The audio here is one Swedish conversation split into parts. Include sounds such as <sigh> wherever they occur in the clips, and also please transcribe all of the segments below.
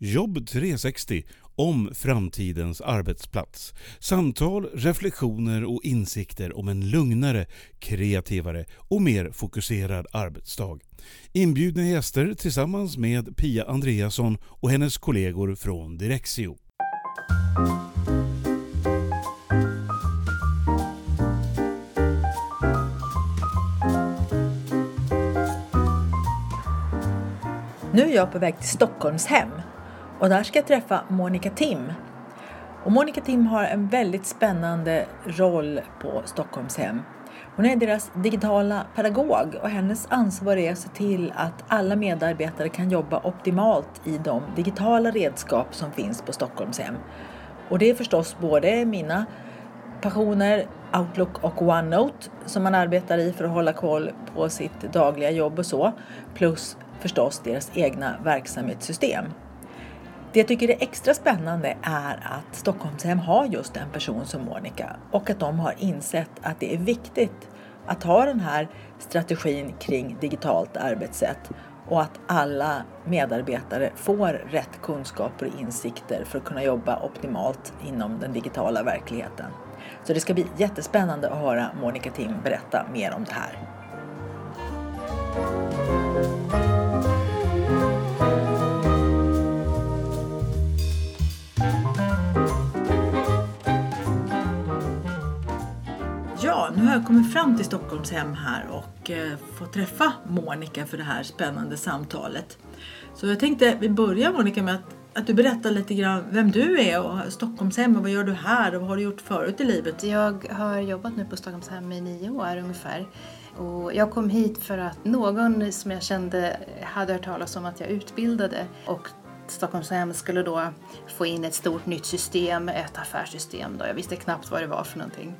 Jobb 360 om framtidens arbetsplats. Samtal, reflektioner och insikter om en lugnare, kreativare och mer fokuserad arbetsdag. Inbjudna gäster tillsammans med Pia Andreasson och hennes kollegor från Direxio. Nu är jag på väg till Stockholmshem och där ska jag träffa Monica Tim. Och Monica Tim har en väldigt spännande roll på Stockholmshem. Hon är deras digitala pedagog och hennes ansvar är att se till att alla medarbetare kan jobba optimalt i de digitala redskap som finns på Stockholmshem. Och det är förstås både mina passioner, Outlook och OneNote som man arbetar i för att hålla koll på sitt dagliga jobb och så, plus förstås deras egna verksamhetssystem. Det jag tycker är extra spännande är att Stockholmshem har just en person som Monica och att de har insett att det är viktigt att ha den här strategin kring digitalt arbetssätt och att alla medarbetare får rätt kunskaper och insikter för att kunna jobba optimalt inom den digitala verkligheten. Så det ska bli jättespännande att höra Monica Tim berätta mer om det här. Jag kommit fram till Stockholmshem här och eh, får träffa Monica för det här spännande samtalet. Så jag tänkte vi börjar Monica med att, att du berättar lite grann vem du är och Stockholmshem och vad gör du här och vad har du gjort förut i livet? Jag har jobbat nu på Stockholmshem i nio år ungefär. Och jag kom hit för att någon som jag kände hade hört talas om att jag utbildade och Stockholmshem skulle då få in ett stort nytt system, ett affärssystem. Då. Jag visste knappt vad det var för någonting.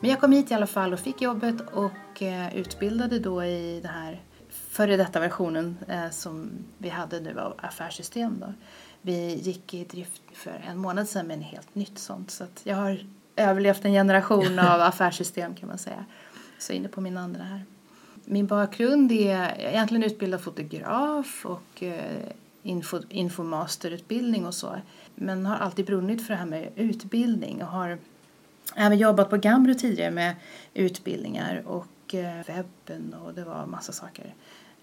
Men jag kom hit i alla fall och fick jobbet och eh, utbildade då i den här före detta versionen eh, som vi hade nu av affärssystem. Då. Vi gick i drift för en månad sedan med en helt nytt sånt. Så att jag har överlevt en generation <laughs> av affärssystem kan man säga. Så inne på min andra här. Min bakgrund är, egentligen utbildad fotograf och eh, info, infomasterutbildning och så. Men har alltid brunnit för det här med utbildning och har även jobbat på Gambro tidigare med utbildningar och eh, webben och det var massa saker.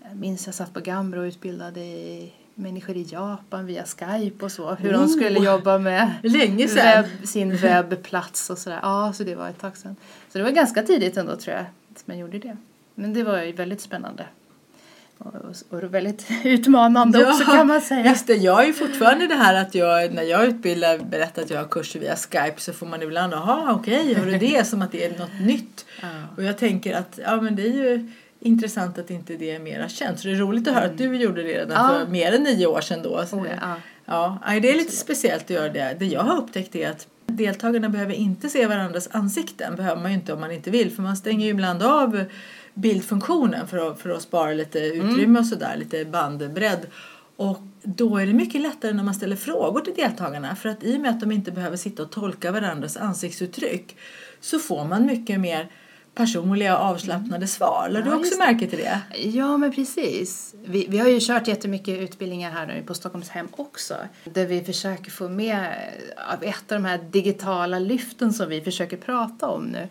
Jag minns jag satt på Gambro och utbildade i människor i Japan via Skype och så. Hur oh, de skulle jobba med. Webb, sin webbplats och sådär. Ja, så det var ett tag sedan. Så det var ganska tidigt ändå tror jag som jag gjorde det. Men det var ju väldigt spännande. Och, och väldigt <laughs> utmanande ja, också kan man säga. Just det, jag är fortfarande det här att jag när jag utbildar berättar att jag har kurser via Skype så får man ibland, jaha okej, okay, har du det? Som att det är något nytt. Ja. Och jag tänker att ja men det är ju intressant att inte det är mera känt. Så det är roligt att höra att du gjorde det redan ja. för mer än nio år sedan då. Så, oh, ja. ja, det är lite speciellt att göra det. Det jag har upptäckt är att deltagarna behöver inte se varandras ansikten. behöver man ju inte om man inte vill för man stänger ju ibland av bildfunktionen för att, för att spara lite utrymme mm. och sådär, lite bandbredd. Och då är det mycket lättare när man ställer frågor till deltagarna för att i och med att de inte behöver sitta och tolka varandras ansiktsuttryck så får man mycket mer personliga avslappnade svar. Lade ja, du också märke till det? Ja, men precis. Vi, vi har ju kört jättemycket utbildningar här nu på Stockholmshem också där vi försöker få med av ett av de här digitala lyften som vi försöker prata om nu.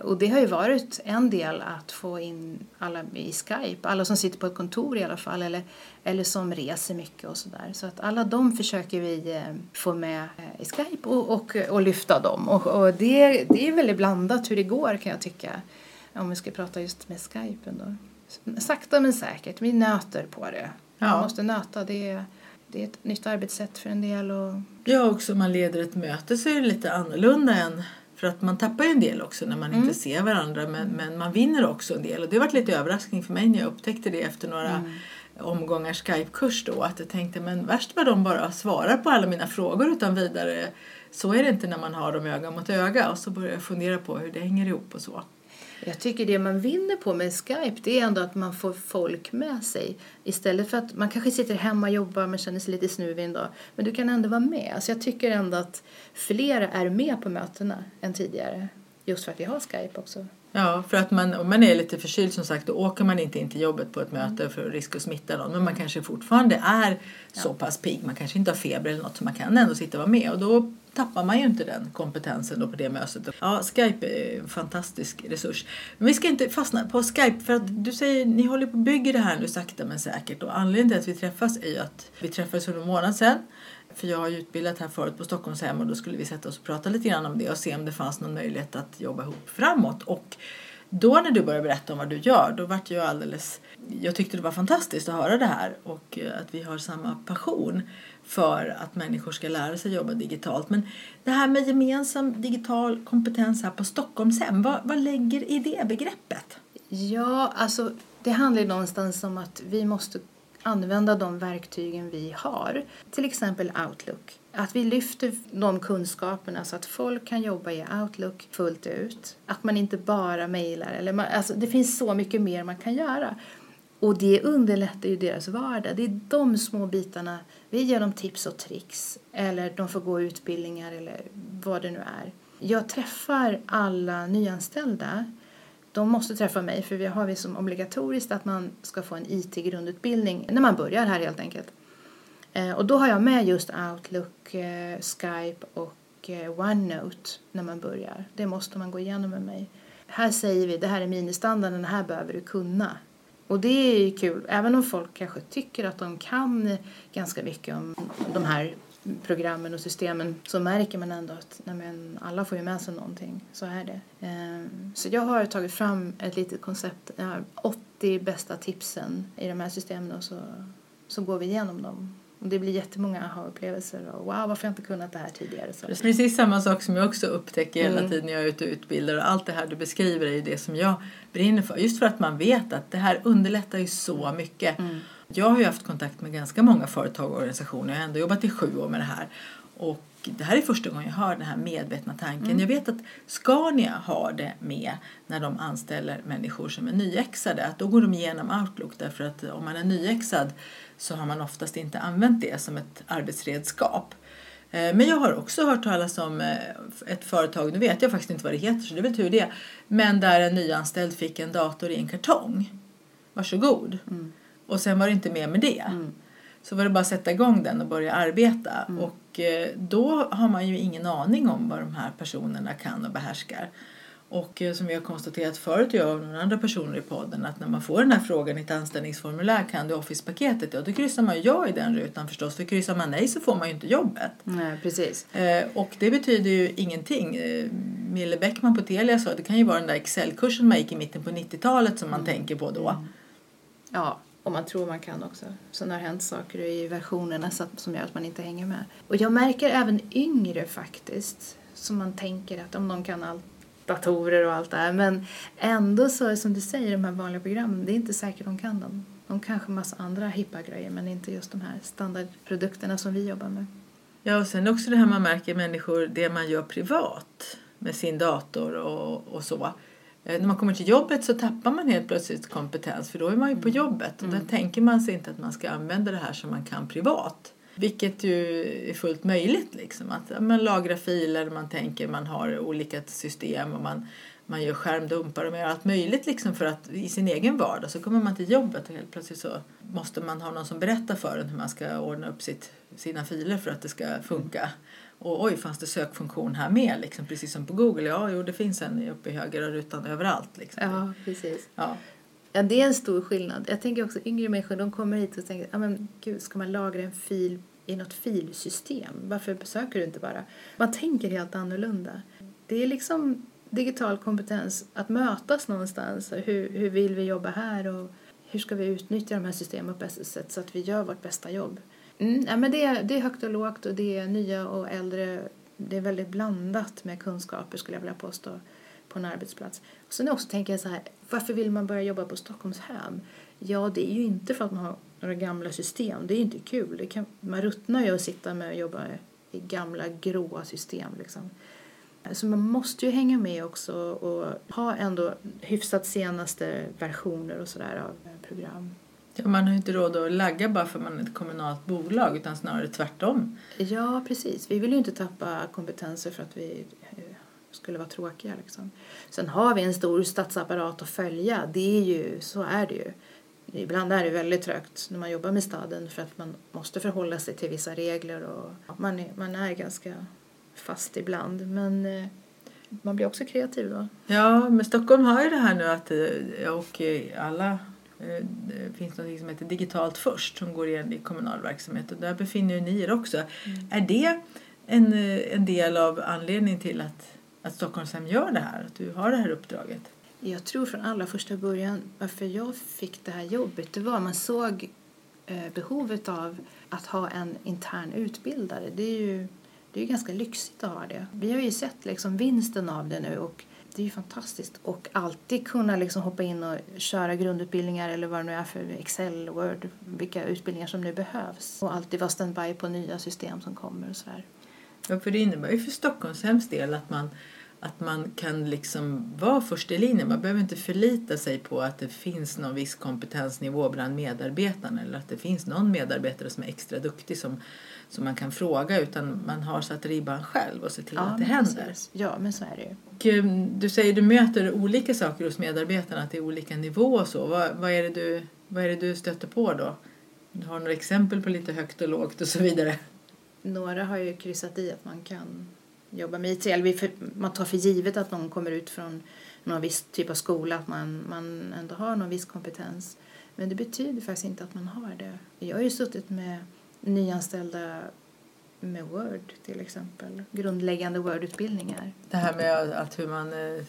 Och det har ju varit en del att få in alla i Skype, alla som sitter på ett kontor i alla fall eller, eller som reser mycket och sådär. Så att alla de försöker vi eh, få med eh, i Skype och, och, och lyfta dem. Och, och det, det är väldigt blandat hur det går kan jag tycka. Om vi ska prata just med Skype ändå. Sakta men säkert, vi nöter på det. Ja. Man måste nöta, det det är ett nytt arbetssätt för en del. Och... Ja, också man leder ett möte så är det lite annorlunda än för att man tappar ju en del också när man mm. inte ser varandra men, men man vinner också en del. Och det var lite överraskning för mig när jag upptäckte det efter några mm omgångar Skype-kurs då. Att jag tänkte men värst vad de bara svarar på alla mina frågor utan vidare. Så är det inte när man har dem öga mot öga. Och så började jag fundera på hur det hänger ihop och så. Jag tycker det man vinner på med Skype det är ändå att man får folk med sig. Istället för att man kanske sitter hemma och jobbar men känner sig lite snuvig en dag. Men du kan ändå vara med. Så jag tycker ändå att fler är med på mötena än tidigare. Just för att vi har Skype också. Ja, för att man, om man är lite förkyld som sagt då åker man inte in till jobbet på ett möte för risk att smitta någon. Men man kanske fortfarande är så pass pigg, man kanske inte har feber eller något så man kan ändå sitta och vara med. Och då tappar man ju inte den kompetensen då på det mötet. Ja, Skype är en fantastisk resurs. Men vi ska inte fastna på Skype för att du säger ni håller på att bygga det här nu sakta men säkert. Och anledningen till att vi träffas är ju att vi träffades för en månad sedan för jag har ju utbildat här förut på Stockholmshem och då skulle vi sätta oss och prata lite grann om det och se om det fanns någon möjlighet att jobba ihop framåt. Och då när du började berätta om vad du gör, då vart jag alldeles... Jag tyckte det var fantastiskt att höra det här och eh, att vi har samma passion för att människor ska lära sig jobba digitalt. Men det här med gemensam digital kompetens här på Stockholmshem, vad, vad lägger i det begreppet? Ja, alltså det handlar ju någonstans om att vi måste använda de verktygen vi har. Till exempel Outlook. Att vi lyfter de kunskaperna så att folk kan jobba i Outlook fullt ut. Att man inte bara mejlar. alltså det finns så mycket mer man kan göra. Och det underlättar ju deras vardag. Det är de små bitarna. Vi ger dem tips och tricks. Eller de får gå utbildningar eller vad det nu är. Jag träffar alla nyanställda de måste träffa mig för vi har vi som obligatoriskt att man ska få en IT-grundutbildning när man börjar här helt enkelt. Eh, och då har jag med just Outlook, eh, Skype och eh, OneNote när man börjar. Det måste man gå igenom med mig. Här säger vi det här är ministandarden, det här behöver du kunna. Och det är ju kul, även om folk kanske tycker att de kan ganska mycket om de här programmen och systemen så märker man ändå att nej men, alla får ju med sig någonting. Så är det. Ehm, så jag har tagit fram ett litet koncept. Jag har 80 bästa tipsen i de här systemen och så, så går vi igenom dem. Och det blir jättemånga aha-upplevelser och wow, varför har jag inte kunnat det här tidigare? Så. Precis samma sak som jag också upptäcker hela mm. tiden när jag är ute och utbildar och allt det här du beskriver är ju det som jag brinner för. Just för att man vet att det här underlättar ju så mycket. Mm. Jag har ju haft kontakt med ganska många företag och organisationer. Jag har ändå jobbat i sju år med det här. Och det här är första gången jag hör den här medvetna tanken. Mm. Jag vet att Scania har det med när de anställer människor som är nyexade. Att då går de igenom Outlook därför att om man är nyexad så har man oftast inte använt det som ett arbetsredskap. Eh, men jag har också hört talas om eh, ett företag, nu vet jag faktiskt inte vad det heter så det är väl tur det, men där en nyanställd fick en dator i en kartong. Varsågod. Mm. Och sen var det inte mer med det. Mm. Så var det bara att sätta igång den och börja arbeta. Mm. Och eh, då har man ju ingen aning om vad de här personerna kan och behärskar. Och eh, som vi har konstaterat förut, jag och några andra personer i podden, att när man får den här frågan i ett anställningsformulär, kan du Office-paketet? Ja, då kryssar man ja i den rutan förstås, för kryssar man nej så får man ju inte jobbet. Nej, precis. Eh, och det betyder ju ingenting. Mille Bäckman på Telia sa att det kan ju vara den där Excel-kursen man gick i mitten på 90-talet som man mm. tänker på då. Mm. Ja, och man tror man kan också. Sen har det har hänt saker i versionerna som gör att man inte hänger med. Och jag märker även yngre faktiskt, som man tänker att om de kan allt datorer och allt det här. Men ändå så som du säger, de här vanliga programmen, det är inte säkert de kan dem. De kanske massa andra hippa grejer men inte just de här standardprodukterna som vi jobbar med. Ja, och sen också det här man märker människor, det man gör privat med sin dator och, och så när man kommer till jobbet så tappar man helt plötsligt kompetens för då är man ju på mm. jobbet och mm. där tänker man sig inte att man ska använda det här som man kan privat. Vilket ju är fullt möjligt liksom. Att man lagrar filer, man tänker man har olika system och man, man gör skärmdumpar och man gör allt möjligt liksom för att i sin egen vardag så kommer man till jobbet och helt plötsligt så måste man ha någon som berättar för en hur man ska ordna upp sitt, sina filer för att det ska funka. Och oj, fanns det sökfunktion här med? Liksom, precis som på Google. Ja, jo, det finns en uppe i högra rutan överallt. Liksom. Ja, precis. Ja. Ja, det är en stor skillnad. Jag tänker också yngre människor, de kommer hit och tänker, ja men gud, ska man lagra en fil i något filsystem? Varför besöker du inte bara? Man tänker helt annorlunda. Det är liksom digital kompetens, att mötas någonstans. Hur, hur vill vi jobba här och hur ska vi utnyttja de här systemen på bästa sätt så att vi gör vårt bästa jobb? Mm, ja, men det, är, det är högt och lågt och det är nya och äldre. Det är väldigt blandat med kunskaper skulle jag vilja påstå på en arbetsplats. Och sen också tänker jag så här, varför vill man börja jobba på Stockholmshem? Ja, det är ju inte för att man har några gamla system. Det är ju inte kul. Det kan, man ruttnar ju att sitta med och jobba i gamla gråa system liksom. Så man måste ju hänga med också och ha ändå hyfsat senaste versioner och sådär av program. Ja, man har ju inte råd att lagga bara för att man är ett kommunalt bolag utan snarare tvärtom. Ja, precis. Vi vill ju inte tappa kompetenser för att vi eh, skulle vara tråkiga. Liksom. Sen har vi en stor stadsapparat att följa, det är ju, så är det ju. Ibland är det väldigt trögt när man jobbar med staden för att man måste förhålla sig till vissa regler och man är, man är ganska fast ibland. Men eh, man blir också kreativ då. Ja, men Stockholm har ju det här nu att eh, och alla det finns något som heter Digitalt först som går igen i kommunal verksamhet och där befinner ni er också. Mm. Är det en, en del av anledningen till att, att Stockholmshem gör det här? Att du har det här uppdraget? Jag tror från allra första början varför jag fick det här jobbet det var man såg eh, behovet av att ha en intern utbildare. Det är ju det är ganska lyxigt att ha det. Vi har ju sett liksom vinsten av det nu och det är ju fantastiskt. Och alltid kunna liksom hoppa in och köra grundutbildningar eller vad det nu är för Excel, Word, vilka utbildningar som nu behövs. Och alltid vara standby på nya system som kommer och sådär. Ja, för det innebär ju för Stockholmshems del att man att man kan liksom vara först i linjen. Man behöver inte förlita sig på att det finns någon viss kompetensnivå bland medarbetarna eller att det finns någon medarbetare som är extra duktig som, som man kan fråga utan man har satt ribban själv och ser till ja, att det händer. Precis. Ja, men så är det ju. Och, um, du säger du möter olika saker hos medarbetarna, att det är olika nivå och så. Vad, vad, är det du, vad är det du stöter på då? Du har några exempel på lite högt och lågt och så vidare? Några har ju kryssat i att man kan jobba med IT. Eller man tar för givet att någon kommer ut från någon viss typ av skola, att man, man ändå har någon viss kompetens. Men det betyder faktiskt inte att man har det. Jag har ju suttit med nyanställda med Word till exempel. Grundläggande Word-utbildningar. Det här med att hur man eh,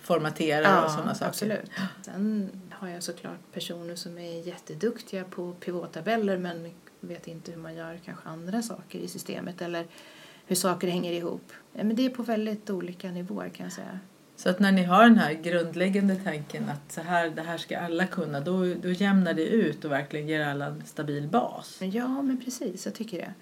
formaterar ja, och sådana saker? absolut. Sen har jag såklart personer som är jätteduktiga på pivottabeller men vet inte hur man gör kanske andra saker i systemet eller hur saker hänger ihop. Men det är på väldigt olika nivåer kan jag säga. Så att när ni har den här grundläggande tanken att så här, det här ska alla kunna, då, då jämnar det ut och verkligen ger alla en stabil bas? Ja, men precis, jag tycker det.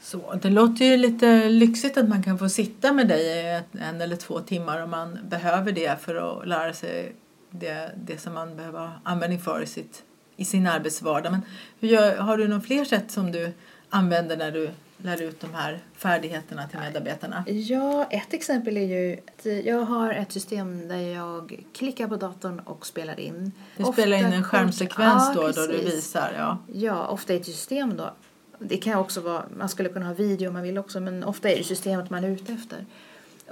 Så, det låter ju lite lyxigt att man kan få sitta med dig en eller två timmar om man behöver det för att lära sig det, det som man behöver användning för i, sitt, i sin arbetsvardag. Men hur gör, har du några fler sätt som du använder när du lär ut de här färdigheterna till medarbetarna? Ja, ett exempel är ju att jag har ett system där jag klickar på datorn och spelar in. Du ofta spelar in en skärmsekvens ja, då, då du visar? Ja. ja, ofta i ett system då. Det kan också vara, man skulle kunna ha video om man vill också, men ofta är det systemet man är ute efter.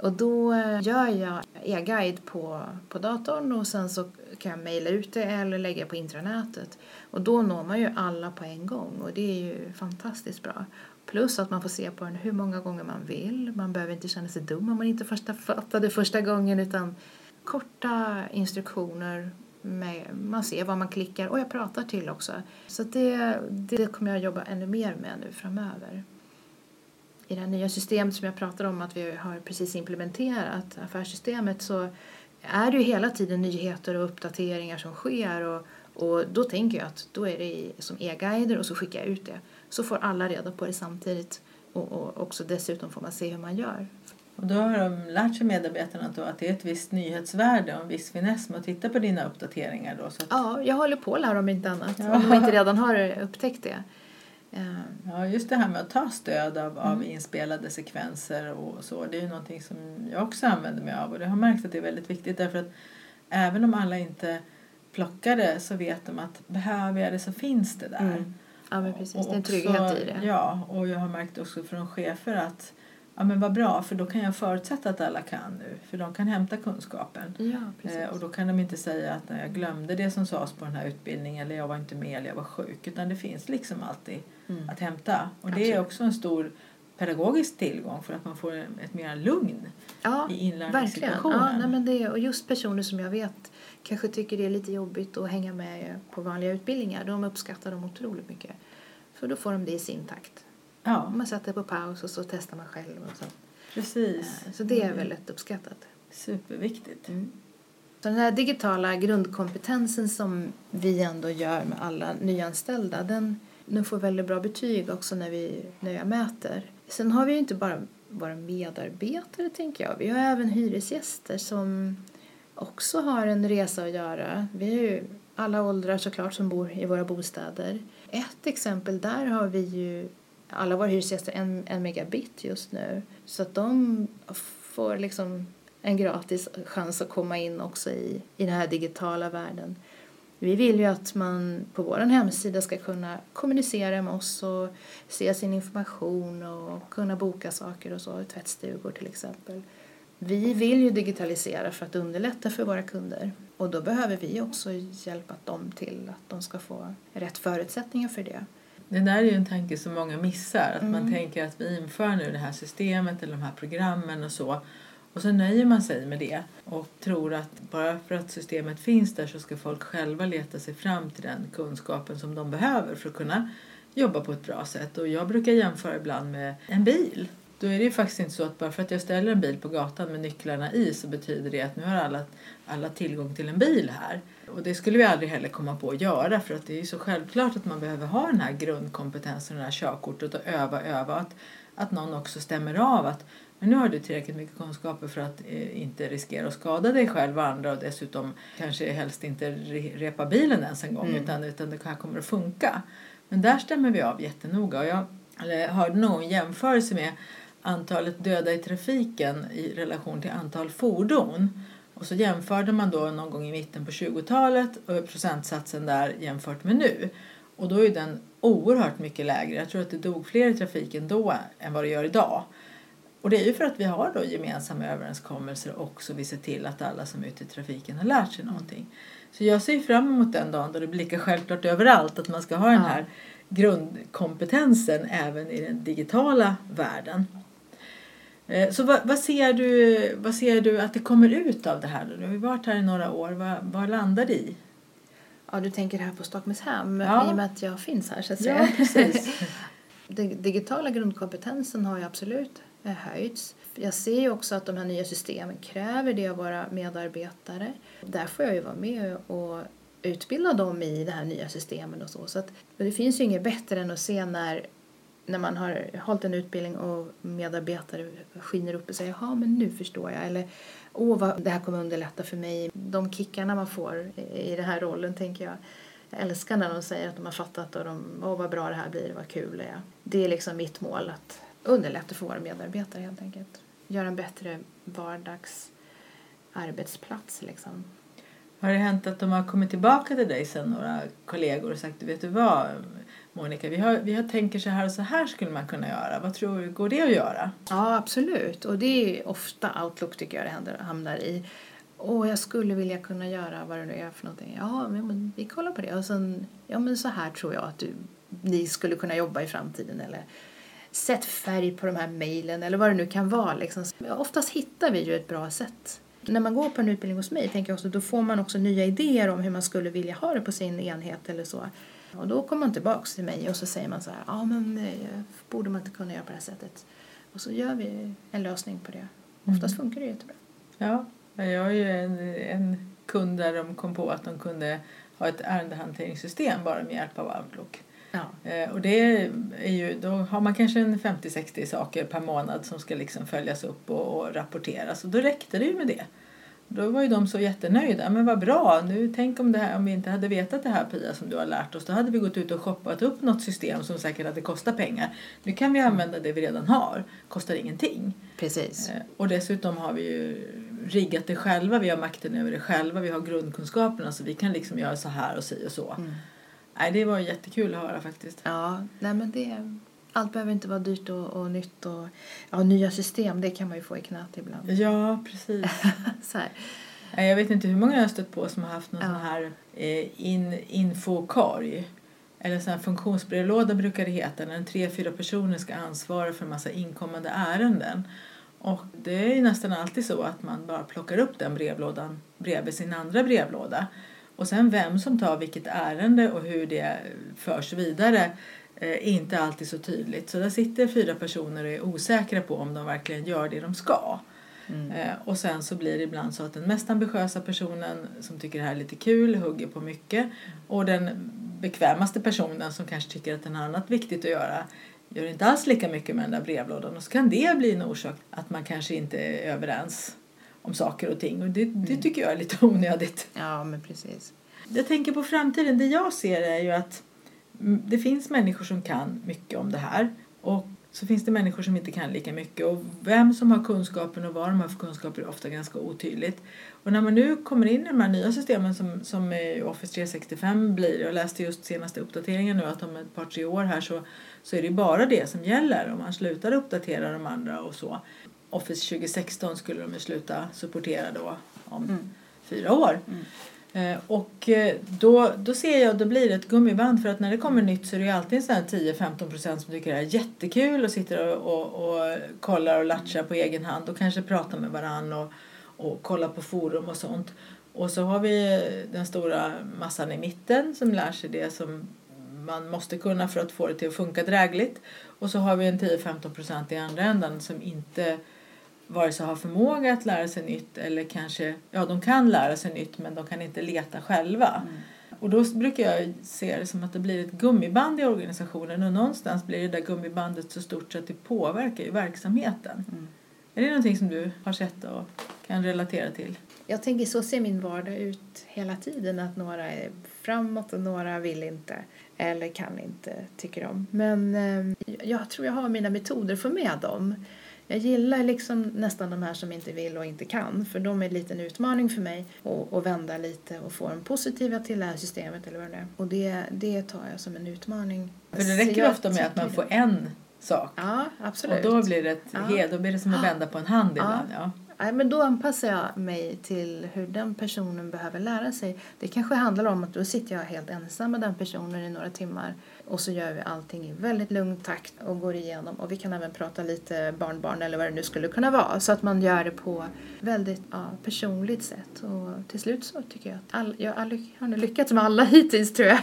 Och då eh, gör jag e-guide på, på datorn och sen så kan jag mejla ut det eller lägga på intranätet. Och då når man ju alla på en gång och det är ju fantastiskt bra. Plus att man får se på den hur många gånger man vill. Man behöver inte känna sig dum om man inte första fattade första gången utan korta instruktioner. Med, man ser vad man klickar och jag pratar till också. Så det, det kommer jag jobba ännu mer med nu framöver. I det här nya systemet som jag pratar om att vi har precis implementerat, affärssystemet, så är det ju hela tiden nyheter och uppdateringar som sker och, och då tänker jag att då är det som e-guider och så skickar jag ut det så får alla reda på det samtidigt och, och också dessutom får man se hur man gör. Och då har de lärt sig medarbetarna då att det är ett visst nyhetsvärde och en viss finess med att titta på dina uppdateringar då? Så att... Ja, jag håller på lära dem inte annat ja. om de inte redan har upptäckt det. Ja, just det här med att ta stöd av, av mm. inspelade sekvenser och så. Det är ju någonting som jag också använder mig av och det har märkt att det är väldigt viktigt därför att även om alla inte plockar det så vet de att behöver jag det så finns det där. Mm. Ja, men precis. Och det är en trygghet i det. Ja, och jag har märkt också från chefer att ja men vad bra för då kan jag förutsätta att alla kan nu för de kan hämta kunskapen. Ja. Eh, och då kan de inte säga att jag glömde det som sades på den här utbildningen eller jag var inte med eller jag var sjuk utan det finns liksom alltid mm. att hämta. Och Absolut. det är också en stor pedagogisk tillgång för att man får ett mer lugn ja, i inlärningssituationen. Ja, nej, men det, och just personer som jag vet kanske tycker det är lite jobbigt att hänga med på vanliga utbildningar. De uppskattar dem otroligt mycket. För då får de det i sin takt. Ja. Man sätter på paus och så testar man själv. Och så. Precis. Så det är väldigt uppskattat. Superviktigt. Mm. Så den här digitala grundkompetensen som vi ändå gör med alla nyanställda den, den får väldigt bra betyg också när, vi, när jag mäter. Sen har vi ju inte bara våra medarbetare tänker jag. Vi har även hyresgäster som också har en resa att göra. Vi är ju alla åldrar såklart som bor i våra bostäder. Ett exempel där har vi ju alla våra hyresgäster en, en megabit just nu. Så att de får liksom en gratis chans att komma in också i, i den här digitala världen. Vi vill ju att man på vår hemsida ska kunna kommunicera med oss och se sin information och kunna boka saker och så, tvättstugor till exempel. Vi vill ju digitalisera för att underlätta för våra kunder och då behöver vi också hjälpa dem till att de ska få rätt förutsättningar för det. Det där är ju en tanke som många missar. Att Mm. man tänker att vi inför nu det här systemet eller de här programmen och så. Och så nöjer man sig med det och tror att bara för att systemet finns där så ska folk själva leta sig fram till den kunskapen som de behöver för att kunna jobba på ett bra sätt. Och jag brukar jämföra ibland med en bil. Då är det ju faktiskt inte så att bara för att jag ställer en bil på gatan med nycklarna i så betyder det att nu har alla, alla tillgång till en bil här. Och det skulle vi aldrig heller komma på att göra för att det är ju så självklart att man behöver ha den här grundkompetensen, det här körkortet och öva, öva. Att, att någon också stämmer av att men nu har du tillräckligt mycket kunskaper för att eh, inte riskera att skada dig själv och andra och dessutom kanske helst inte re, repa bilen ens en gång Mm. utan, utan det här kommer att funka. Men där stämmer vi av jättenoga och jag eller, hörde någon jämförelse med antalet döda i trafiken i relation till antal fordon. Och så jämförde man då någon gång i mitten på 20-talet och procentsatsen där jämfört med nu. Och då är den oerhört mycket lägre. Jag tror att det dog fler i trafiken då än vad det gör idag. Och det är ju för att vi har då gemensamma överenskommelser och vi ser till att alla som är ute i trafiken har lärt sig någonting. Så jag ser fram emot den dagen då det blir lika självklart överallt att man ska ha den här grundkompetensen även i den digitala världen. Eh, Så vad, vad, ser du, vad ser du att det kommer ut av det här? Du har ju varit här i några år. Vad, vad landar det i? Ja, du tänker här på Stockholmshem Ja. i och med att jag finns här så att Ja, säga. precis. <laughs> Den digitala grundkompetensen har ju absolut eh, höjts. Jag ser ju också att de här nya systemen kräver det av våra medarbetare. Där får jag ju vara med och utbilda dem i det här nya systemen och så. så att, det finns ju inget bättre än att se när, när man har hållit en utbildning och medarbetare skiner upp och säger ja men nu förstår jag eller åh vad det här kommer underlätta för mig. De kickarna man får i den här rollen tänker jag. Jag älskar när de säger att de har fattat och de, åh vad bra det här blir, vad kul det är. Det är liksom mitt mål att underlätta för våra medarbetare helt enkelt. Göra en bättre vardags arbetsplats liksom. Har det hänt att de har kommit tillbaka till dig sen några kollegor och sagt vet du vad Monica, vi har, vi har tänker så här och så här skulle man kunna göra. Vad tror du, går det att göra? Ja, absolut. Och det är ofta Outlook tycker jag det händer, hamnar i. Och jag skulle vilja kunna göra vad det nu är för någonting. Ja, men, men vi kollar på det. Och sen, ja men så här tror jag att du, ni skulle kunna jobba i framtiden. Eller sätt färg på de här mejlen eller vad det nu kan vara. Liksom. Oftast hittar vi ju ett bra sätt. När man går på en utbildning hos mig tänker jag också, då får man också nya idéer om hur man skulle vilja ha det på sin enhet eller så. Och då kommer man tillbaks till mig och så säger man så här, ja men eh, borde man inte kunna göra på det här sättet? Och så gör vi en lösning på det. Oftast funkar det jättebra. Ja, jag har ju en, en kund där de kom på att de kunde ha ett ärendehanteringssystem bara med hjälp av Outlook. Ja. Eh, och det är ju, då har man kanske en 50-60 saker per månad som ska liksom följas upp och, och rapporteras och då räckte det ju med det. Då var ju de så jättenöjda. Men vad bra, nu tänk om, det här, om vi inte hade vetat det här Pia som du har lärt oss. Då hade vi gått ut och shoppat upp något system som säkert hade kostat pengar. Nu kan vi använda det vi redan har, kostar ingenting. Precis. Eh, Och dessutom har vi ju riggat det själva, vi har makten över det själva, vi har grundkunskaperna så vi kan liksom göra så här och si och så. Mm. Nej, det var jättekul att höra faktiskt. Ja, nej men det, allt behöver inte vara dyrt och, och nytt. Och, ja, nya system, det kan man ju få i knät ibland. Ja, precis. <laughs> Så här. Jag vet inte hur många jag har stött på som har haft någon Ja. sån här eh, in, infokorg. Eller sån här funktionsbrevlåda brukar det heta när tre, fyra personer ska ansvara för en massa inkommande ärenden. Och det är nästan alltid så att man bara plockar upp den brevlådan bredvid sin andra brevlåda. Och sen vem som tar vilket ärende och hur det förs vidare eh, är inte alltid så tydligt. Så där sitter fyra personer och är osäkra på om de verkligen gör det de ska. Mm. Eh, och sen så blir det ibland så att den mest ambitiösa personen som tycker det här är lite kul hugger på mycket och den bekvämaste personen som kanske tycker att den har annat viktigt att göra gör inte alls lika mycket med den där brevlådan och så kan det bli en orsak att man kanske inte är överens om saker och ting och det, det tycker jag är lite <laughs> onödigt. Ja, men precis. Jag tänker på framtiden. Det jag ser är ju att mm, det finns människor som kan mycket om det här. Och så finns det människor som inte kan lika mycket. Och vem som har kunskapen och vad de har för kunskaper är ofta ganska otydligt. Och när man nu kommer in i de här nya systemen som, som Office 365 blir, jag läste just senaste uppdateringen nu att om ett par tre år här så, så är det bara det som gäller om man slutar uppdatera de andra och så. Office 2016 skulle de ju sluta supportera då om mm. fyra år. Mm. Eh, och eh, då, då ser jag, då blir det ett gummiband för att när det kommer nytt så är det alltid 10-15 procent som tycker det är jättekul och sitter och, och, och kollar och latchar på egen hand och kanske pratar med varann och, och kollar på forum och sånt. Och så har vi den stora massan i mitten som lär sig det som man måste kunna för att få det till att funka drägligt. Och så har vi en 10-15 procent i andra änden som inte vare sig har förmåga att lära sig nytt eller kanske, ja de kan lära sig nytt men de kan inte leta själva. Mm. Och då brukar jag se det som att det blir ett gummiband i organisationen och någonstans blir det där gummibandet så stort så att det påverkar ju verksamheten. Mm. Är det någonting som du har sett och kan relatera till? Jag tänker så ser min vardag ut hela tiden att några är framåt och några vill inte eller kan inte, tycker om. Men eh, jag tror jag har mina metoder för med dem. Jag gillar liksom nästan de här som inte vill och inte kan för de är en liten utmaning för mig att vända lite och få dem positiva till det här systemet eller vad det är. Och det, det tar jag som en utmaning. För det räcker ofta med att man får en sak. Ja, absolut. Och då blir det, ett, ja. då blir det som att vända på en hand ibland. Ja. Ja. men då anpassar jag mig till hur den personen behöver lära sig. Det kanske handlar om att då sitter jag helt ensam med den personen i några timmar och så gör vi allting i väldigt lugn takt och går igenom. Och vi kan även prata lite barnbarn eller vad det nu skulle kunna vara. Så att man gör det på väldigt ja, personligt sätt. Och till slut så tycker jag att all, jag har lyckats med alla <laughs> hittills tror jag.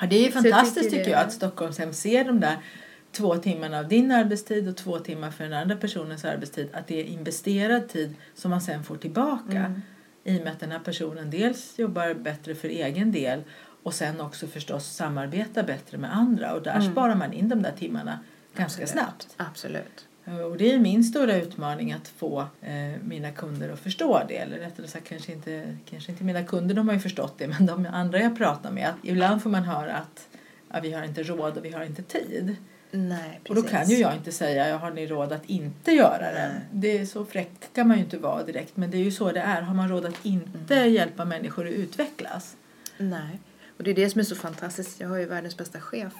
Ja, det är ju fantastiskt jag tycker, tycker jag att Stockholmshem ser de där två timmarna av din arbetstid och två timmar för den andra personens arbetstid. Att det är investerad tid som man sen får tillbaka. Mm. I och med att den här personen dels jobbar bättre för egen del och sen också förstås samarbeta bättre med andra och där mm. sparar man in de där timmarna ganska Absolut. snabbt. Absolut. Och det är min stora utmaning att få eh, mina kunder att förstå det. Eller rättare sagt kanske inte, kanske inte mina kunder, de har ju förstått det, men de andra jag pratar med. Att ibland får man höra att ja, vi har inte råd och vi har inte tid. Nej, och då kan ju jag inte säga, jag har ni råd att inte göra det. Det är så fräckt kan man ju inte vara direkt, men det är ju så det är. Har man råd att inte mm. hjälpa människor att utvecklas? Nej. Och det är det som är så fantastiskt. Jag har ju världens bästa chef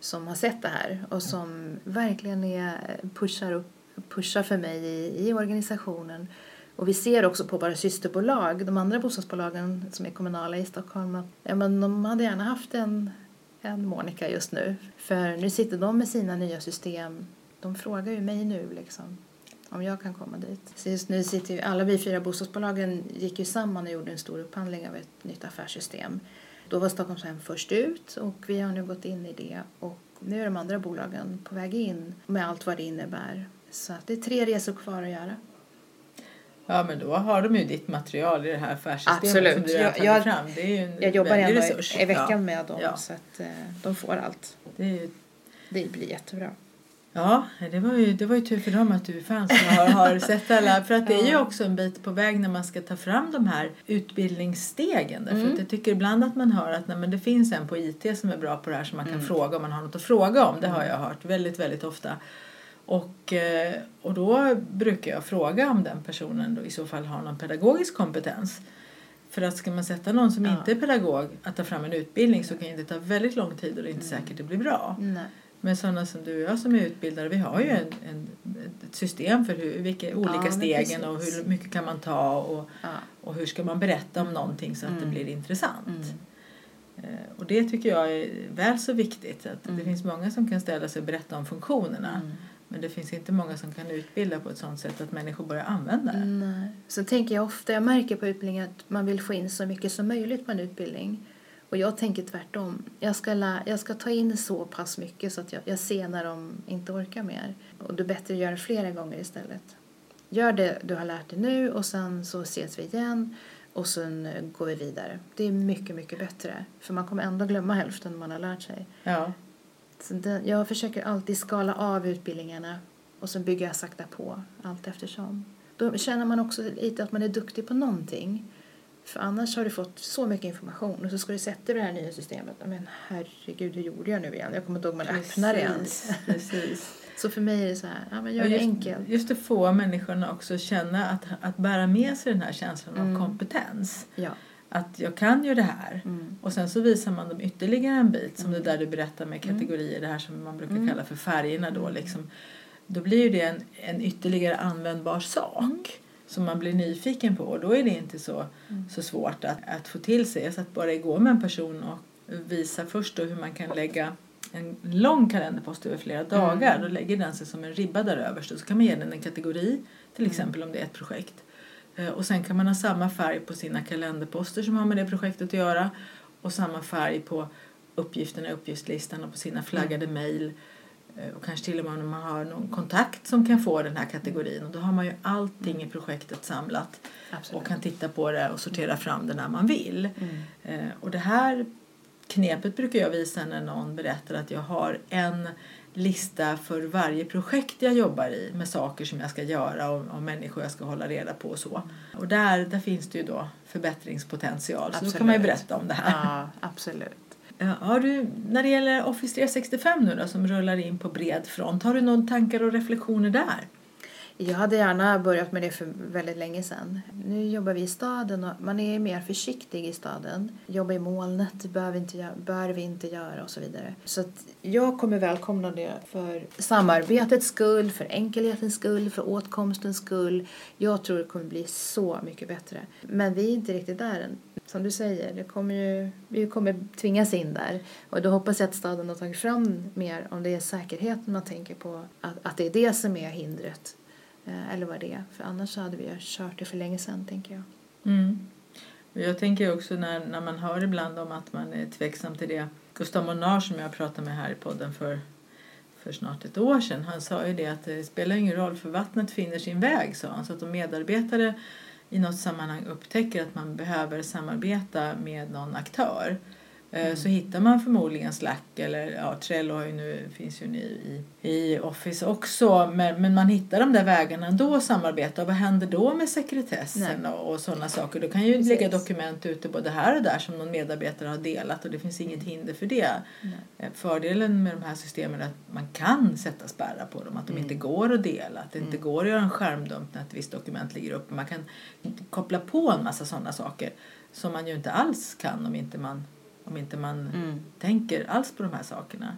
som har sett det här och som verkligen är, pushar, upp, pushar för mig i, i organisationen. Och vi ser också på våra systerbolag, de andra bostadsbolagen som är kommunala i Stockholm, att ja, men de hade gärna haft en, en Monica just nu. För nu sitter de med sina nya system. De frågar ju mig nu liksom om jag kan komma dit. Så just nu sitter ju, alla vi fyra bostadsbolagen gick ju samman och gjorde en stor upphandling av ett nytt affärssystem. Då var Stockholmshem först ut och vi har nu gått in i det och nu är de andra bolagen på väg in med allt vad det innebär. Så det är tre resor kvar att göra. Ja, men då har de ju ditt material i det här affärssystemet Absolut. som du jag, jag, fram. Det är ju en jag jobbar ändå resurs. i veckan ja. med dem ja. så att eh, de får allt. Det, är, det blir jättebra. Ja, det var, ju, det var ju tur för dem att du fanns och har, har sett alla. <laughs> För att det är ju också en bit på väg när man ska ta fram de här utbildningsstegen. Därför mm. att jag tycker ibland att man hör att nej, men det finns en på IT som är bra på det här som man kan mm. fråga om man har något att fråga om. Det har jag hört väldigt, väldigt ofta. Och, eh, och då brukar jag fråga om den personen då i så fall har någon pedagogisk kompetens. För att ska man sätta någon som ja. inte är pedagog att ta fram en utbildning så kan det ta väldigt lång tid och det är inte mm. säkert det blir bra. Nej. Men sådana som du och jag som är utbildare, vi har ju en, en ett system för hur, vilka olika ja, stegen och hur mycket kan man ta och, ja. och hur ska man berätta om någonting så att mm. det blir intressant. Mm. Eh, och det tycker jag är väl så viktigt. Att mm. Det finns många som kan ställa sig och berätta om funktionerna. Mm. Men det finns inte många som kan utbilda på ett sådant sätt att människor börjar använda det. Nej. Så tänker jag ofta, jag märker på utbildningen att man vill få in så mycket som möjligt på en utbildning. Och jag tänker tvärtom. Jag ska, lä- jag ska ta in så pass mycket så att jag, jag ser när de inte orkar mer. Och det är bättre att göra det flera gånger istället. Gör det du har lärt dig nu och sen så ses vi igen och sen eh, går vi vidare. Det är mycket, mycket bättre. För man kommer ändå glömma hälften man har lärt sig. Ja. Så det, jag försöker alltid skala av utbildningarna och sen bygger jag sakta på allt eftersom. Då känner man också lite att man är duktig på någonting. För annars har du fått så mycket information och så ska du sätta dig i det här nya systemet. Men herregud, hur gjorde jag nu igen? Jag kommer inte ihåg hur man öppnar det ens. Precis. <laughs> Så för mig är det så här, ja men gör Och det just, enkelt. Just att få människorna också känna att, att bära med sig den här känslan Mm. av kompetens. Ja. Att jag kan ju det här. Mm. Och sen så visar man dem ytterligare en bit som det där du berättar med kategorier, det här som man brukar Mm. kalla för färgerna då liksom. Då blir ju det en, en ytterligare användbar sak Mm. Som man blir nyfiken på och då är det inte så, Mm. så svårt att, att få till sig. Jag satt bara igår med en person och visa först då hur man kan lägga en lång kalenderpost över flera dagar. Mm. Då lägger den sig som en ribba där överst och så kan man ge den en kategori, till Mm. exempel om det är ett projekt. Eh, Och sen kan man ha samma färg på sina kalenderposter som har med det projektet att göra och samma färg på uppgifterna i uppgiftslistan och på sina flaggade mejl. Eh, Och kanske till och med om man har någon kontakt som kan få den här kategorin. Och då har man ju allting i projektet samlat Absolut. och kan titta på det och sortera fram det när man vill. Mm. Eh, Och det här knepet brukar jag visa när någon berättar att jag har en lista för varje projekt jag jobbar i med saker som jag ska göra och, och människor jag ska hålla reda på och så. Och där, där finns det ju då förbättringspotential så då kan man ju Absolut. berätta om det här. Ja, absolut. Har du, när det gäller Office 365 nu då som rullar in på bred front, har du några tankar och reflektioner där? Jag hade gärna börjat med det för väldigt länge sedan. Nu jobbar vi i staden och man är mer försiktig i staden. Jobba i molnet det bör vi inte, bör vi inte göra och så vidare. Så att jag kommer välkomna det för samarbetets skull, för enkelhetens skull, för åtkomstens skull. Jag tror det kommer bli så mycket bättre. Men vi är inte riktigt där än. Typ, som du säger, det kommer ju, vi kommer tvingas in där. Och då hoppas jag att staden har tagit fram mer om det är säkerheten man tänker på. Att, att det är det som är hindret. Eh, Eller vad det är. För annars hade vi ju kört det för länge sedan, tänker jag. Mm. Jag tänker också när, när man hör ibland om att man är tveksam till det. Gustav Monar som jag pratade med här i podden för, för snart ett år sedan. Han sa ju det att det spelar ingen roll för vattnet finner sin väg sa han. Så att om medarbetare i något sammanhang upptäcker att man behöver samarbeta med någon aktör eh, så hittar man förmodligen Slack eller ja, Trello har ju nu, finns ju nu i, i Office också men, men man hittar de där vägarna ändå att samarbeta och vad händer då med sekretessen Nej. och, och sådana saker? Då kan ju Precis. ligga dokument ute både här och där som någon medarbetare har delat och det finns inget hinder för det. Nej. Eh, Fördelen med de här systemen är att man kan sätta spärrar på dem, att de Mm. inte går att dela, att det inte går att göra en skärmdump när ett visst dokument ligger uppe. Man kan koppla på en massa sådana saker som man ju inte alls kan om inte man, om inte man tänker alls på de här sakerna.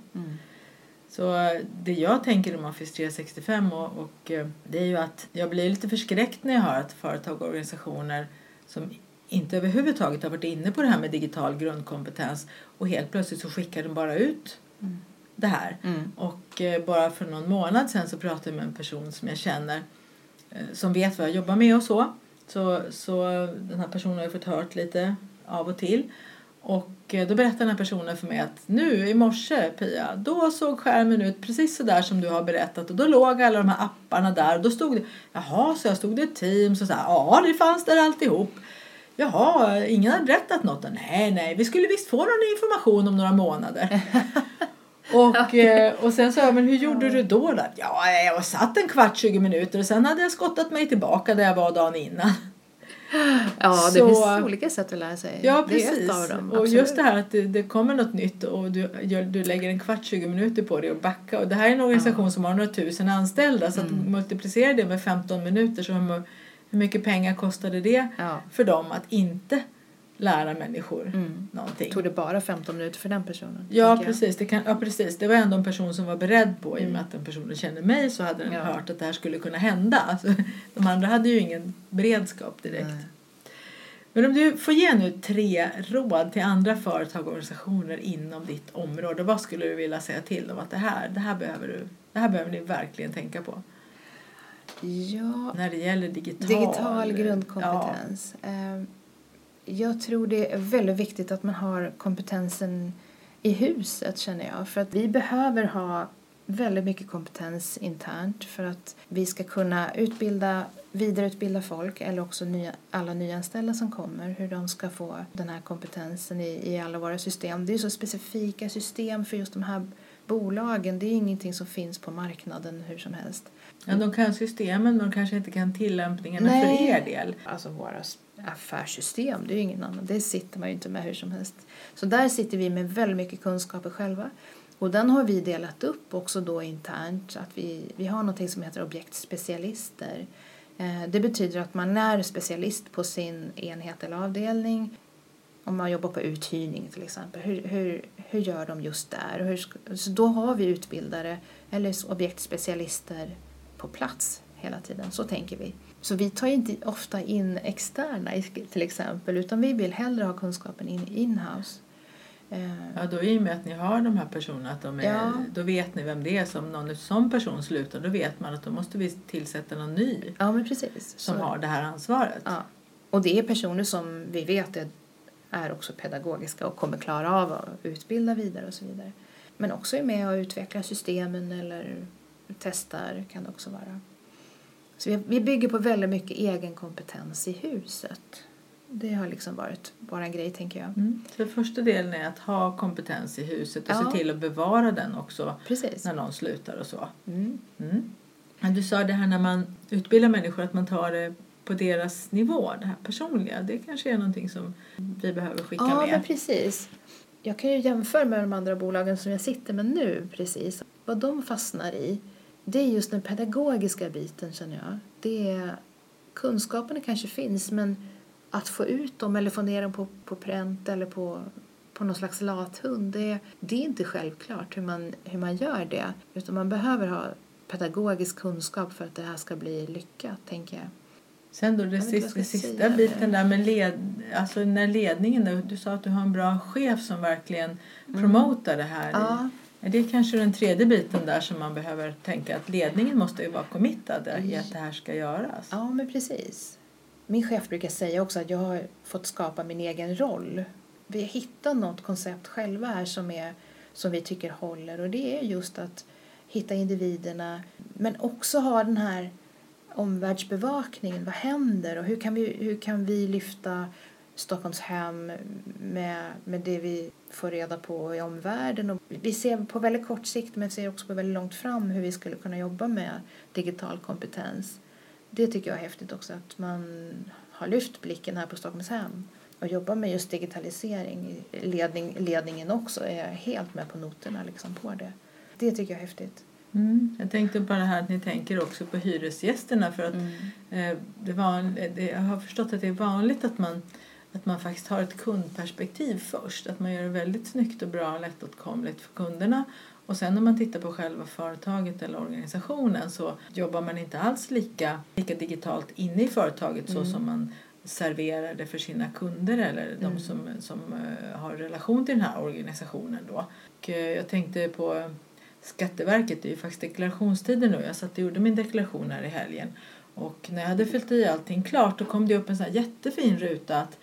Så eh, det jag tänker om Office 365 och, och eh, det är ju att jag blir lite förskräckt när jag hör att företag och organisationer som inte överhuvudtaget har varit inne på det här med digital grundkompetens och helt plötsligt så skickar de bara ut Mm. det här. Och eh, bara för någon månad sedan så pratade jag med en person som jag känner som vet vad jag jobbar med och så. Så, så den här personen har jag fått hört lite av och till. Och eh, då berättade den här personen för mig att nu i morse Pia, då såg skärmen ut precis så där som du har berättat och då låg alla de här apparna där och då stod det, jaha, så jag stod det Teams och så här, ja det fanns där alltihop. Jaha, ingen hade berättat något? Nej, nej, vi skulle visst få någon information om några månader. <laughs> Och, eh, och sen sa jag, men hur gjorde du då? då? Ja, jag satt en kvart, 20 minuter och sen hade jag skottat mig tillbaka där jag var dagen innan. Ja, det Så- finns olika sätt att lära sig. Ja, precis. dem. och just det här att det, det kommer något nytt och du, du lägger en kvart, 20 minuter på det och backa. Och det här är en organisation som har några tusen anställda så att Mm. multiplicera det med 15 minuter så hur, hur mycket pengar kostade det Ja. för dem att inte lära människor Mm. någonting? Tog det bara 15 minuter för den personen? Ja precis, det kan, ja precis. Det var ändå en person som var beredd på, i och med att den personen känner mig så hade den Mm. Ja. hört att det här skulle kunna hända. <laughs> Alltså, de andra hade ju ingen beredskap direkt. Nej. Men om du får ge nu tre råd till andra företag och organisationer inom ditt område, vad skulle du vilja säga till dem att det här, det här, behöver, du, det här behöver ni verkligen tänka på Ja, när det gäller digital, digital grundkompetens. Eh, Jag tror det är väldigt viktigt att man har kompetensen i huset känner jag. För att vi behöver ha väldigt mycket kompetens internt för att vi ska kunna utbilda, vidareutbilda folk eller också nya, alla nyanställda som kommer, hur de ska få den här kompetensen i, i alla våra system. Det är så specifika system för just de här bolagen, det är ingenting som finns på marknaden hur som helst. Ja, de kan systemen men de kanske inte kan tillämpningarna Nej. för er del. Alltså våra affärssystem, det är ju ingen annan. Det sitter man ju inte med hur som helst. Så där sitter vi med väldigt mycket kunskaper själva. Och den har vi delat upp också då internt. Att vi, vi har något som heter objektspecialister. Eh, det betyder att man är specialist på sin enhet eller avdelning. Om man jobbar på uthyrning till exempel. Hur, hur, hur gör de just där? Hur, så då har vi utbildare eller objektspecialister på plats hela tiden. Så tänker vi. Så vi tar inte ofta in externa till exempel utan vi vill hellre ha kunskapen in, in-house. Eh, Ja, då i och med att ni har de här personerna, att de är, Ja. då vet ni vem det är. Som någon sån person slutar, då vet man att då måste vi tillsätta någon ny Ja, men precis. som Så- har det här ansvaret. Ja. Och det är personer som vi vet är, är också pedagogiska och kommer klara av att utbilda vidare och så vidare. Men också är med och utvecklar systemen eller testar kan det också vara. Så vi, vi bygger på väldigt mycket egen kompetens i huset. Det har liksom varit vår grej tänker jag. Mm. Så första delen är att ha kompetens i huset och Ja. se till att bevara den också Precis. när någon slutar och så. Mm. Mm. Men du sa det här när man utbildar människor att man tar det på deras nivå, det här personliga. Det kanske är någonting som vi behöver skicka Ja, med. men precis. Jag kan ju jämföra med de andra bolagen som jag sitter med nu. precis. Vad de fastnar i, det är just den pedagogiska biten känner jag. Det är, kunskaperna kanske finns men att få ut dem eller få ner dem på, på pränt eller på, på någon slags lathund, det, det är inte självklart hur man, hur man gör det. Utan man behöver ha pedagogisk kunskap för att det här ska bli lyckat, tänker jag. Sen då det sista, sista biten där med led, alltså när ledningen, du sa att du har en bra chef som verkligen promotar det här. Mm. Ja. Är det kanske den tredje biten där som man behöver tänka att ledningen måste ju vara committad i att det här ska göras? Ja, men precis. Min chef brukar säga också att jag har fått skapa min egen roll. Vi har hittat något koncept själva här som, är, som vi tycker håller och det är just att hitta individerna men också ha den här omvärldsbevakningen. Vad händer och hur kan vi, hur kan vi lyfta Stockholmshem med, med det vi får reda på i omvärlden. Och vi ser på väldigt kort sikt men ser också på väldigt långt fram hur vi skulle kunna jobba med digital kompetens. Det tycker jag är häftigt också att man har lyft blicken här på Stockholmshem och jobbar med just digitalisering. Ledning, ledningen också är helt med på noterna liksom på det. Det tycker jag är häftigt. Mm. Jag tänkte det här att ni tänker också på hyresgästerna för att Mm. eh, det det, jag har förstått att det är vanligt att man, att man faktiskt har ett kundperspektiv först. Att man gör det väldigt snyggt och bra och lättåtkomligt för kunderna. Och sen när man tittar på själva företaget eller organisationen så jobbar man inte alls lika, lika digitalt inne i företaget så Mm. som man serverar det för sina kunder eller de Mm. som, som eh, har relation till den här organisationen. Då. Och, eh, jag tänkte på Skatteverket, det är ju faktiskt deklarationstider nu. Jag satt och gjorde min deklaration här i helgen. Och när jag hade fyllt i allting klart då kom det upp en sån här jättefin ruta att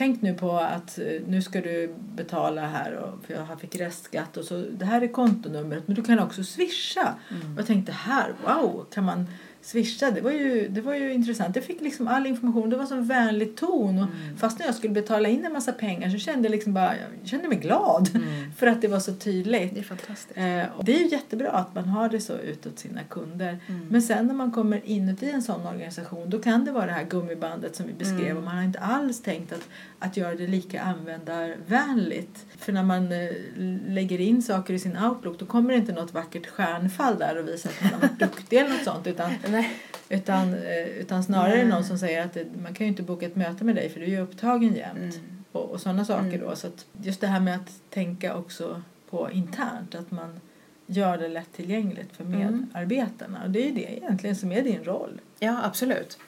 Tänk nu på att eh, nu ska du betala här och, för jag fick restskatt och så det här är kontonumret men du kan också swisha. Mm. Och jag tänkte här, wow, kan man swisha? Det var ju, det var ju intressant. Jag fick liksom all information, det var så vänlig ton och Mm. fast när jag skulle betala in en massa pengar så kände jag liksom bara, jag kände mig glad Mm. <laughs> för att det var så tydligt. Det är fantastiskt. Eh, det är ju jättebra att man har det så utåt sina kunder. Mm. Men sen när man kommer inuti en sån organisation då kan det vara det här gummibandet som vi beskrev Mm. och man har inte alls tänkt att, att göra det lika användarvänligt. För när man eh, lägger in saker i sin Outlook då kommer det inte något vackert stjärnfall där och visar att man har varit <laughs> duktig eller något sånt utan, utan, eh, utan snarare Nej. någon som säger att man kan ju inte boka ett möte med dig för du är ju upptagen jämt Mm. och, och sådana saker Mm. då. Så just det här med att tänka också på internt, att man gör det lättillgängligt för Mm. medarbetarna. Och det är ju det egentligen som är din roll. Ja, absolut.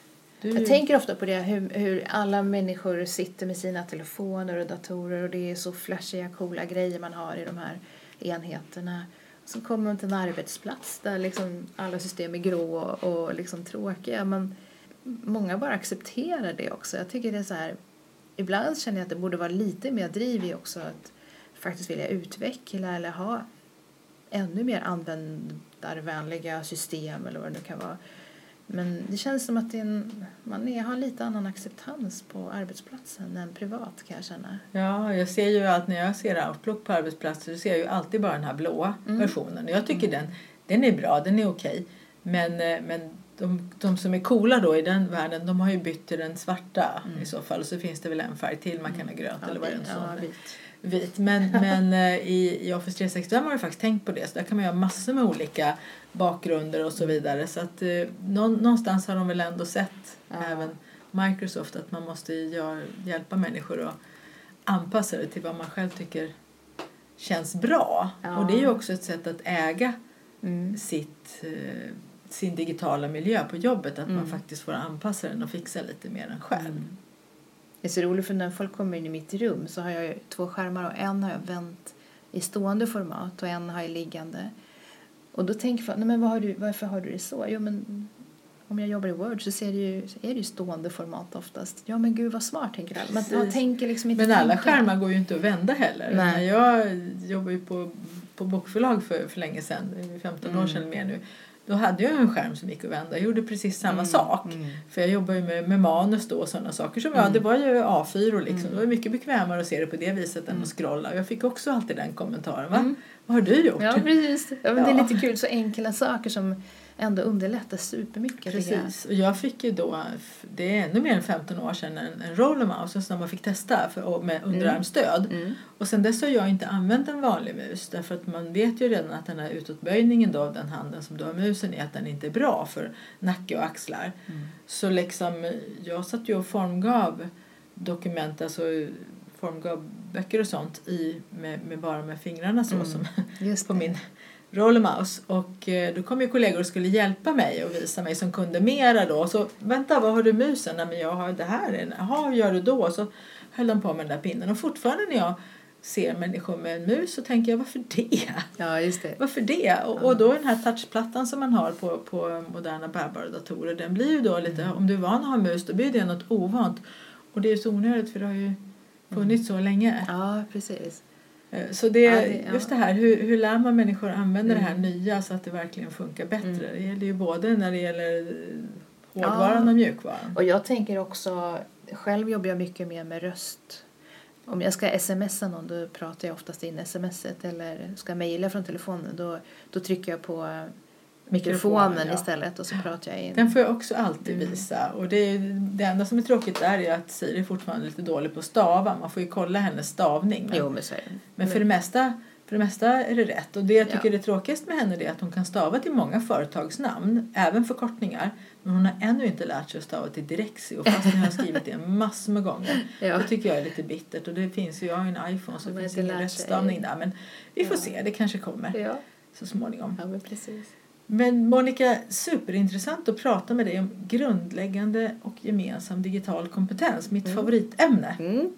Du, Jag tänker ofta på det hur, hur alla människor sitter med sina telefoner och datorer och det är så flashiga, coola grejer man har i de här enheterna. Så kommer man till en arbetsplats där liksom alla system är grå och, och liksom tråkiga. Men många bara accepterar det också. Jag tycker det är så här, ibland känner jag att det borde vara lite mer driv i också att faktiskt vilja utveckla eller ha ännu mer användarvänliga system eller vad det nu kan vara. Men det känns som att det är en, man är, har lite annan acceptans på arbetsplatsen än privat kan jag känna. Ja, jag ser ju att när jag ser Outlook på arbetsplatser så ser jag ju alltid bara den här blåa Mm. versionen. Jag tycker den, den är bra, den är okej. Men, eh, men de, de som är coola då i den världen, de har ju bytt till den svarta i så fall. Och så finns det väl en färg till, man kan ha grönt eller vad det är. en ja. Vit. Men, <laughs> men eh, i, i Office 365 har jag faktiskt tänkt på det. Så där kan man göra massor med olika bakgrunder och så vidare. Så att eh, nå, någonstans har de väl ändå sett, Ja. även Microsoft, att man måste gör, hjälpa människor att anpassa det till vad man själv tycker känns bra. Ja. Och det är ju också ett sätt att äga Mm. sitt, eh, sin digitala miljö på jobbet. Att man Mm. faktiskt får anpassa den och fixa lite mer än själv. Det är så roligt för när folk kommer in i mitt rum så har jag två skärmar och en har jag vänt i stående format och en har jag liggande. Och då tänker folk, nej men har du, varför har du det så? Jo men om jag jobbar i Word så, ser det ju, är det ju stående format oftast. Ja men gud vad smart tänker alla. Man, man tänker liksom inte Men alla skärmar går ju inte att vända heller. Nej. Jag jobbade ju på, på bokförlag för, för länge sedan, det är 15 år Mm. sedan mer nu. Då hade jag en skärm som gick att vända. Jag gjorde precis samma Mm, sak. mm. För jag jobbar ju med, med manus då och sådana saker. Som, ja, Mm. det var ju A4 liksom. Mm. Det var mycket bekvämare att se det på det viset än Mm. att scrolla. Och jag fick också alltid den kommentaren. Va? Mm. Vad har du gjort? Ja precis. Ja, men Det är lite kul, så enkla saker som ändå underlättar supermycket. Precis. Och jag fick ju då, det är ännu mer än 15 år sedan, en, en roller mouse som man fick testa för, med underarmstöd. Mm. Och sen dess har jag inte använt en vanlig mus därför att man vet ju redan att den här utåtböjningen då av den handen som du har musen i att den inte är bra för nacke och axlar. Mm. Så liksom jag satt ju och formgav dokument, alltså formgav böcker och sånt i, med, med bara med fingrarna så Mm. som <laughs> på min rollermouse och eh, då kom ju kollegor och skulle hjälpa mig och visa mig som kunde mera då. Så vänta, vad har du musen? Nej men jag har det här. Jaha, hur gör du då? Så höll de på med den där pinnen och fortfarande när jag ser människor med en mus så tänker jag varför det? <laughs> Ja, just det. Varför det? Och, och då den här touchplattan som man har på, på moderna bärbara datorer den blir ju då lite, Mm. om du är van att ha mus då blir det något ovant. Och det är så onödigt för det har ju funnits så länge. Ja, precis. Eh, Så det, Ja, det- ja. just det här, hur, hur lär man människor att använda det här Mm. nya så att det verkligen funkar bättre? Mm. Det gäller ju både när det gäller eh, hårdvaran Ja. och mjukvaran. Och jag tänker också, själv jobbar jag mycket mer med röst. Om jag ska smsa någon då pratar jag oftast in smset eller ska mejla från telefonen då, då trycker jag på eh, mikrofonen Mikrofonen, ja. istället och så pratar jag in. Den får jag också alltid Mm. visa. Och det, är, det enda som är tråkigt är att Siri är fortfarande lite dålig på att stava. Man får ju kolla hennes stavning. Men, Jo, men så är det. men för, det mesta, för det mesta är det rätt. Och det jag tycker Ja. är tråkigast med henne är att hon kan stava till många företagsnamn, även förkortningar. Men hon har ännu inte lärt sig att stava till Direxio fast hon har skrivit det <laughs> massor med gånger. Ja. Det tycker jag är lite bittert och det finns ju, jag har ju en iPhone så det finns ingen rättstavning där men vi får Ja. se, det kanske kommer så småningom. ja men precis. Men Monica, superintressant att prata med dig om grundläggande och gemensam digital kompetens, mitt Mm. favoritämne. Mm.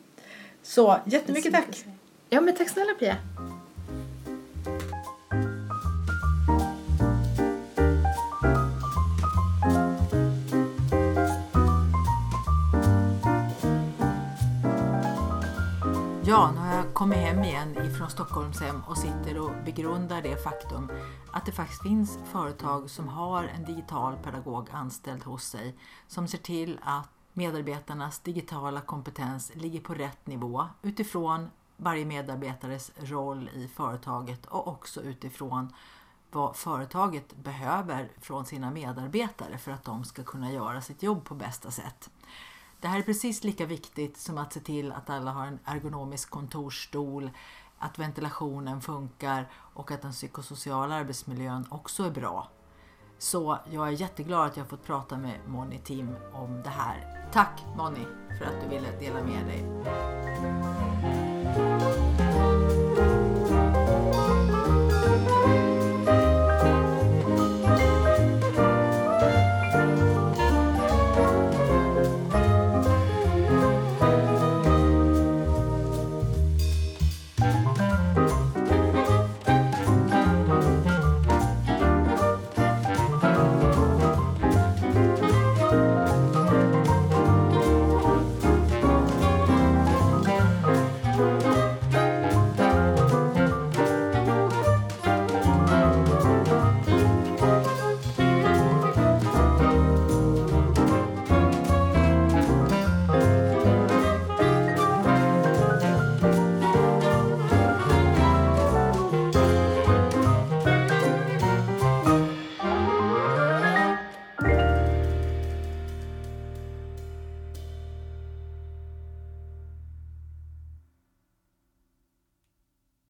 Så jättemycket tack! Ja, men tack snälla Pia. Ja, kommer jag hem igen ifrån Stockholmshem och sitter och begrundar det faktum att det faktiskt finns företag som har en digital pedagog anställd hos sig som ser till att medarbetarnas digitala kompetens ligger på rätt nivå utifrån varje medarbetares roll i företaget och också utifrån vad företaget behöver från sina medarbetare för att de ska kunna göra sitt jobb på bästa sätt. Det här är precis lika viktigt som att se till att alla har en ergonomisk kontorsstol, att ventilationen funkar och att den psykosociala arbetsmiljön också är bra. Så jag är jätteglad att jag har fått prata med Moni Tim om det här. Tack Moni för att du ville dela med dig.